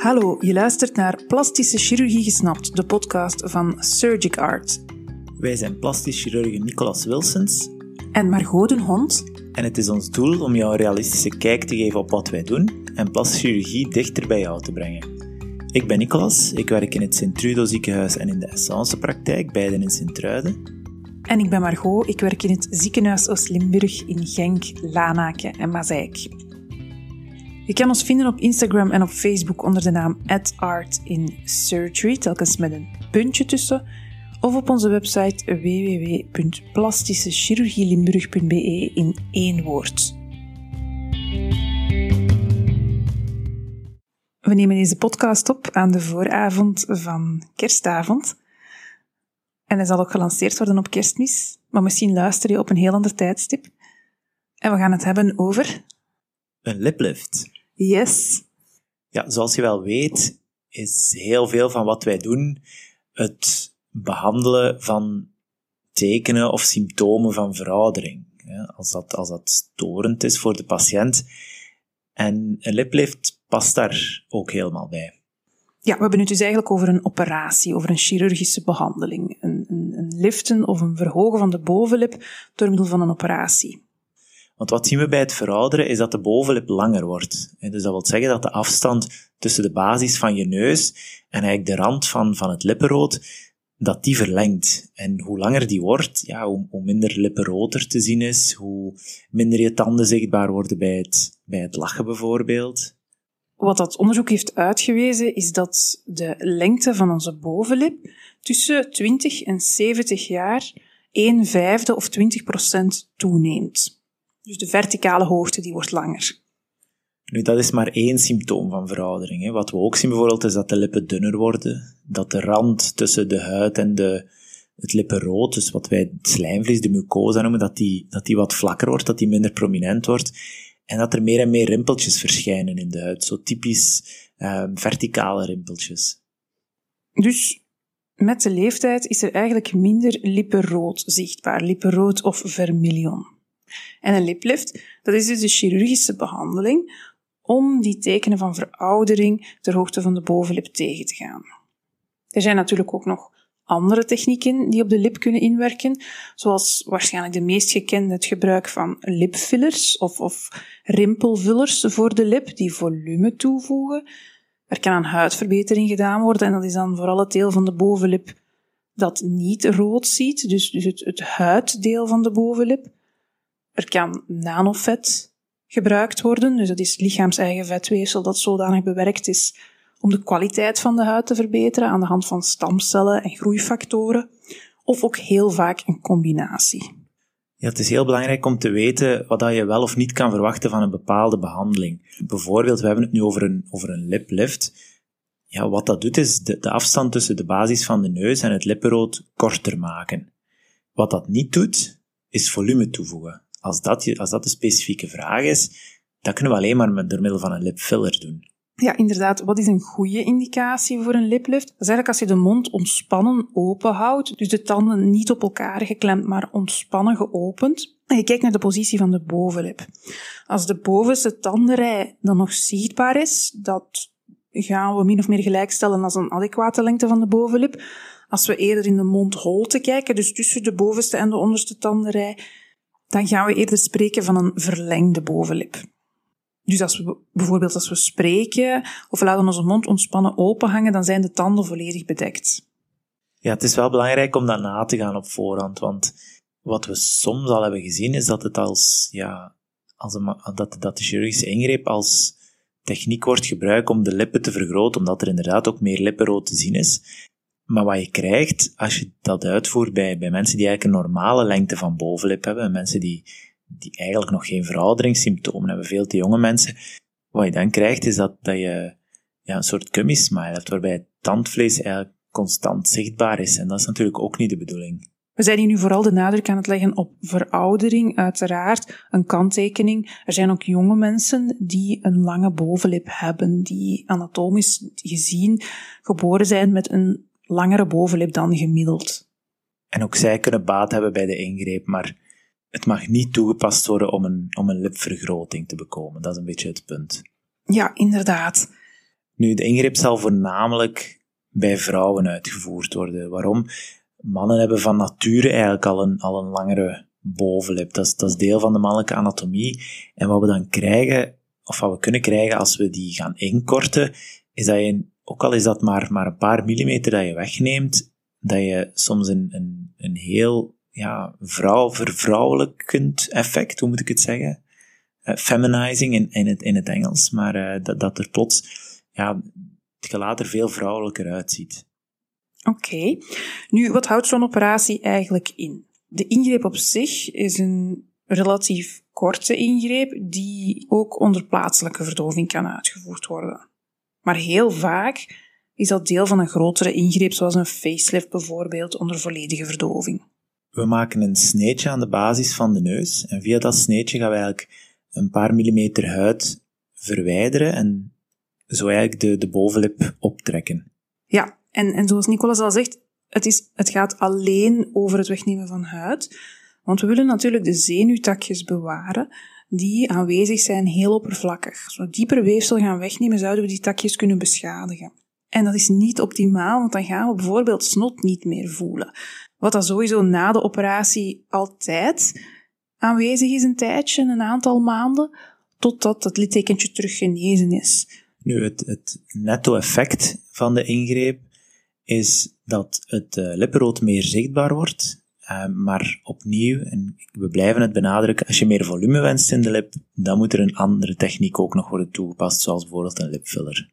Hallo, je luistert naar Plastische Chirurgie Gesnapt, de podcast van Surgic Art. Wij zijn plastisch chirurg Nicolas Wilsons. En Margot den Hond. En het is ons doel om jou een realistische kijk te geven op wat wij doen en plastische chirurgie dichter bij jou te brengen. Ik ben Nicolas, ik werk in het Sint-Trudo ziekenhuis en in de Essence praktijk, beide in Sint-Truiden. En ik ben Margot, ik werk in het ziekenhuis Oost-Limburg in Genk, Lanaken en Mazeik. Je kan ons vinden op Instagram en op Facebook onder de naam @artinsurgery, telkens met een puntje tussen, of op onze website www.plastischechirurgielimburg.be in één woord. We nemen deze podcast op aan de vooravond van kerstavond. En hij zal ook gelanceerd worden op kerstmis, maar misschien luister je op een heel ander tijdstip. En we gaan het hebben over... Een liplift. Yes. Ja, zoals je wel weet, is heel veel van wat wij doen het behandelen van tekenen of symptomen van veroudering. Als dat, als dat storend is voor de patiënt. En een liplift past daar ook helemaal bij. Ja, we hebben het dus eigenlijk over een operatie, over een chirurgische behandeling. Een, een, een liften of een verhogen van de bovenlip door middel van een operatie. Want wat zien we bij het verouderen is dat de bovenlip langer wordt. Dus dat wil zeggen dat de afstand tussen de basis van je neus en eigenlijk de rand van, van het lippenrood, dat die verlengt. En hoe langer die wordt, ja, hoe, minder lippenrood er te zien is, hoe minder je tanden zichtbaar worden bij het, bij het lachen bijvoorbeeld. Wat dat onderzoek heeft uitgewezen is dat de lengte van onze bovenlip tussen 20 en 70 jaar 1 vijfde of 20 procent toeneemt. Dus de verticale hoogte die wordt langer. Nu, dat is maar één symptoom van veroudering. Hè. Wat we ook zien bijvoorbeeld is dat de lippen dunner worden, dat de rand tussen de huid en de, het lippenrood, dus wat wij het slijmvlies, de mucosa noemen, dat die, dat die wat vlakker wordt, dat die minder prominent wordt. En dat er meer en meer rimpeltjes verschijnen in de huid, zo typisch uh, verticale rimpeltjes. Dus met de leeftijd is er eigenlijk minder lippenrood zichtbaar, lippenrood of vermilion. En een liplift, dat is dus de chirurgische behandeling om die tekenen van veroudering ter hoogte van de bovenlip tegen te gaan. Er zijn natuurlijk ook nog andere technieken die op de lip kunnen inwerken, zoals waarschijnlijk de meest gekende het gebruik van lipfillers of, of rimpelvullers voor de lip die volume toevoegen. Er kan een huidverbetering gedaan worden en dat is dan vooral het deel van de bovenlip dat niet rood ziet, dus, dus het, het huiddeel van de bovenlip. Er kan nanovet gebruikt worden, dus dat is lichaams-eigen vetweefsel dat zodanig bewerkt is om de kwaliteit van de huid te verbeteren aan de hand van stamcellen en groeifactoren, of ook heel vaak een combinatie. Ja, het is heel belangrijk om te weten wat je wel of niet kan verwachten van een bepaalde behandeling. Bijvoorbeeld, we hebben het nu over een, over een liplift. Ja, wat dat doet is de, de afstand tussen de basis van de neus en het lippenrood korter maken. Wat dat niet doet, is volume toevoegen als dat, als dat de specifieke vraag is, dat kunnen we alleen maar met, door middel van een lipfiller doen. Ja, inderdaad. Wat is een goede indicatie voor een liplift? Dat is eigenlijk als je de mond ontspannen open houdt, dus de tanden niet op elkaar geklemd, maar ontspannen geopend. En je kijkt naar de positie van de bovenlip. Als de bovenste tandenrij dan nog zichtbaar is, dat gaan we min of meer gelijkstellen als een adequate lengte van de bovenlip. Als we eerder in de mondholte kijken, dus tussen de bovenste en de onderste tandenrij, dan gaan we eerder spreken van een verlengde bovenlip. Dus als we bijvoorbeeld als we spreken of laten onze mond ontspannen openhangen, dan zijn de tanden volledig bedekt. Ja, het is wel belangrijk om dat na te gaan op voorhand, want wat we soms al hebben gezien is dat het als, ja, als een, dat, dat de chirurgische ingreep als techniek wordt gebruikt om de lippen te vergroten, omdat er inderdaad ook meer lippenrood te zien is. Maar wat je krijgt, als je dat uitvoert bij, bij mensen die eigenlijk een normale lengte van bovenlip hebben, mensen die, die eigenlijk nog geen verouderingssymptomen hebben, veel te jonge mensen, wat je dan krijgt is dat, dat je ja, een soort gummy hebt, waarbij het tandvlees eigenlijk constant zichtbaar is. En dat is natuurlijk ook niet de bedoeling. We zijn hier nu vooral de nadruk aan het leggen op veroudering, uiteraard, een kanttekening. Er zijn ook jonge mensen die een lange bovenlip hebben, die anatomisch gezien geboren zijn met een langere bovenlip dan gemiddeld. En ook zij kunnen baat hebben bij de ingreep, maar het mag niet toegepast worden om een, om een lipvergroting te bekomen. Dat is een beetje het punt. Ja, inderdaad. Nu, de ingreep zal voornamelijk bij vrouwen uitgevoerd worden. Waarom? Mannen hebben van nature eigenlijk al een, al een langere bovenlip. Dat is, dat is deel van de mannelijke anatomie. En wat we dan krijgen, of wat we kunnen krijgen als we die gaan inkorten, is dat je, ook al is dat maar, maar een paar millimeter dat je wegneemt, dat je soms een, een, een heel ja, vrouw, vervrouwelijkend effect, hoe moet ik het zeggen? Uh, feminizing in, in, het, in het Engels, maar uh, dat, dat er plots ja, het gelaat er veel vrouwelijker uitziet. Oké. Nu, wat houdt zo'n operatie eigenlijk in? De ingreep op zich is een relatief korte ingreep die ook onder plaatselijke verdoving kan uitgevoerd worden. Maar heel vaak is dat deel van een grotere ingreep, zoals een facelift bijvoorbeeld, onder volledige verdoving. We maken een sneetje aan de basis van de neus en via dat sneetje gaan we eigenlijk een paar millimeter huid verwijderen en zo eigenlijk de, de bovenlip optrekken. Ja, en, en zoals Nicolas al zegt, het, is, het gaat alleen over het wegnemen van huid. Want we willen natuurlijk de zenuwtakjes bewaren die aanwezig zijn heel oppervlakkig. Zo dieper weefsel gaan wegnemen, zouden we die takjes kunnen beschadigen. En dat is niet optimaal, want dan gaan we bijvoorbeeld snot niet meer voelen. Wat dan sowieso na de operatie altijd aanwezig is een tijdje, een aantal maanden, totdat het littekentje terug genezen is. Nu, het, het netto-effect van de ingreep is dat het uh, lippenrood meer zichtbaar wordt. Uh, maar opnieuw, en we blijven het benadrukken, als je meer volume wenst in de lip, dan moet er een andere techniek ook nog worden toegepast, zoals bijvoorbeeld een lipfiller.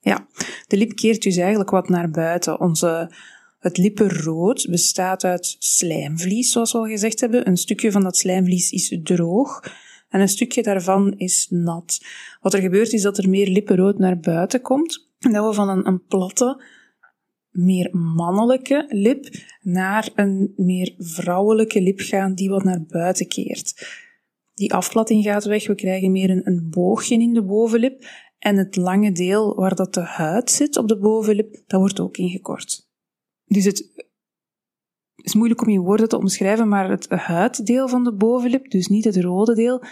Ja, de lip keert dus eigenlijk wat naar buiten. Onze, het lippenrood bestaat uit slijmvlies, zoals we al gezegd hebben. Een stukje van dat slijmvlies is droog en een stukje daarvan is nat. Wat er gebeurt is dat er meer lippenrood naar buiten komt en dat we van een, een platte, meer mannelijke lip naar een meer vrouwelijke lip gaan die wat naar buiten keert. Die afplatting gaat weg, we krijgen meer een, een boogje in de bovenlip en het lange deel waar dat de huid zit op de bovenlip, dat wordt ook ingekort. Dus het is moeilijk om in woorden te omschrijven, maar het huiddeel van de bovenlip, dus niet het rode deel,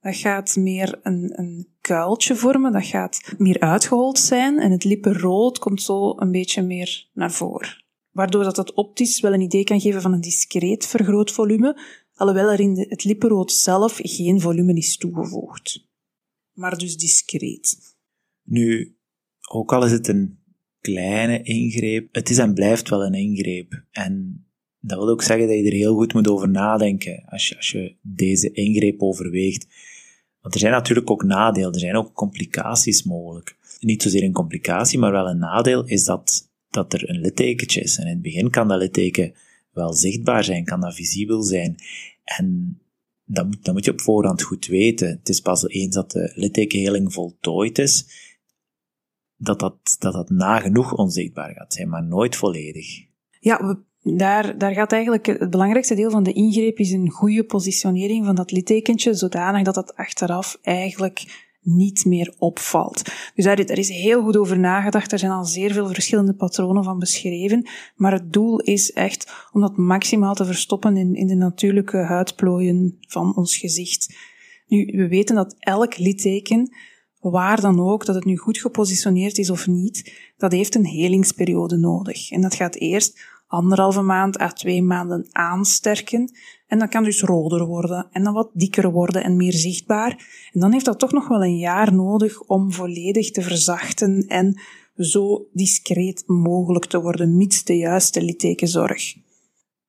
dat gaat meer een, een kuiltje vormen, dat gaat meer uitgehold zijn en het lippenrood komt zo een beetje meer naar voren. Waardoor dat het optisch wel een idee kan geven van een discreet vergroot volume, alhoewel er in het lippenrood zelf geen volume is toegevoegd. Maar dus discreet. Nu, ook al is het een kleine ingreep, het is en blijft wel een ingreep. En dat wil ook zeggen dat je er heel goed moet over nadenken als je, als je deze ingreep overweegt. Want er zijn natuurlijk ook nadelen, er zijn ook complicaties mogelijk. Niet zozeer een complicatie, maar wel een nadeel is dat, dat er een littekentje is. En in het begin kan dat litteken wel zichtbaar zijn, kan dat visibel zijn. En dat moet, dat moet je op voorhand goed weten. Het is pas eens dat de littekenheling voltooid is, dat dat, dat dat nagenoeg onzichtbaar gaat zijn, maar nooit volledig. Ja, daar, daar gaat eigenlijk het belangrijkste deel van de ingreep is een goede positionering van dat littekentje, zodanig dat dat achteraf eigenlijk niet meer opvalt. Dus daar, daar is heel goed over nagedacht. Er zijn al zeer veel verschillende patronen van beschreven. Maar het doel is echt om dat maximaal te verstoppen in, in de natuurlijke huidplooien van ons gezicht. Nu, we weten dat elk litteken, waar dan ook, dat het nu goed gepositioneerd is of niet, dat heeft een helingsperiode nodig. En dat gaat eerst anderhalve maand à twee maanden aansterken. En dat kan dus roder worden en dan wat dikker worden en meer zichtbaar. En dan heeft dat toch nog wel een jaar nodig om volledig te verzachten en zo discreet mogelijk te worden, mits de juiste littekenzorg.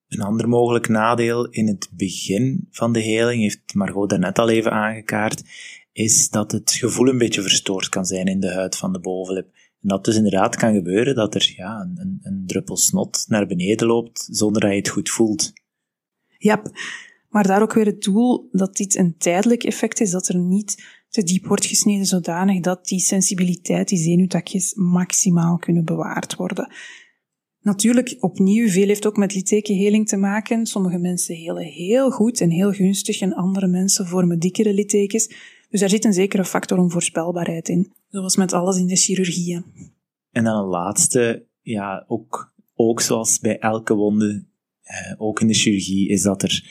Een ander mogelijk nadeel in het begin van de heling, heeft Margot daarnet al even aangekaart, is dat het gevoel een beetje verstoord kan zijn in de huid van de bovenlip. En dat dus inderdaad kan gebeuren dat er ja, een, een druppel snot naar beneden loopt zonder dat je het goed voelt. Ja, maar daar ook weer het doel dat dit een tijdelijk effect is, dat er niet te diep wordt gesneden zodanig dat die sensibiliteit, die zenuwtakjes, maximaal kunnen bewaard worden. Natuurlijk, opnieuw, veel heeft ook met littekenheling te maken. Sommige mensen helen heel goed en heel gunstig en andere mensen vormen dikkere littekens. Dus daar zit een zekere factor om voorspelbaarheid in. Zoals met alles in de chirurgie. En dan een laatste, ja, ook, ook zoals bij elke wonde, eh, ook in de chirurgie, is dat er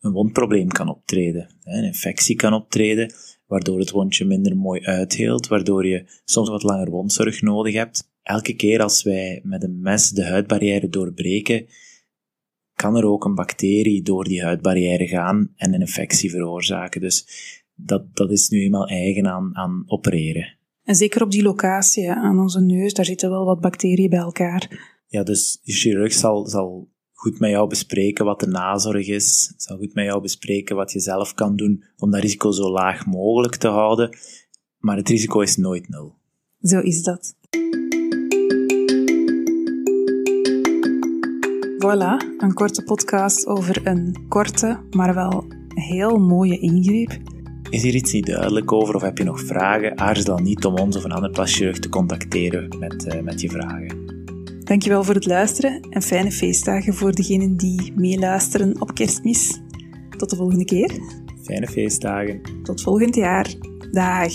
een wondprobleem kan optreden. Een infectie kan optreden, waardoor het wondje minder mooi uitheelt, waardoor je soms wat langer wondzorg nodig hebt. Elke keer als wij met een mes de huidbarrière doorbreken, kan er ook een bacterie door die huidbarrière gaan en een infectie veroorzaken. Dus dat, dat is nu eenmaal eigen aan, aan opereren. En zeker op die locatie, aan onze neus, daar zitten wel wat bacteriën bij elkaar. Ja, dus de chirurg zal, zal goed met jou bespreken wat de nazorg is, zal goed met jou bespreken wat je zelf kan doen om dat risico zo laag mogelijk te houden. Maar het risico is nooit nul. Zo is dat. Voilà, een korte podcast over een korte, maar wel heel mooie ingreep. Is hier iets niet duidelijk over of heb je nog vragen? Aarzel dan niet om ons of een ander plasjeugd te contacteren met, uh, met je vragen. Dankjewel voor het luisteren en fijne feestdagen voor degenen die meeluisteren op kerstmis. Tot de volgende keer. Fijne feestdagen. Tot volgend jaar. Dag.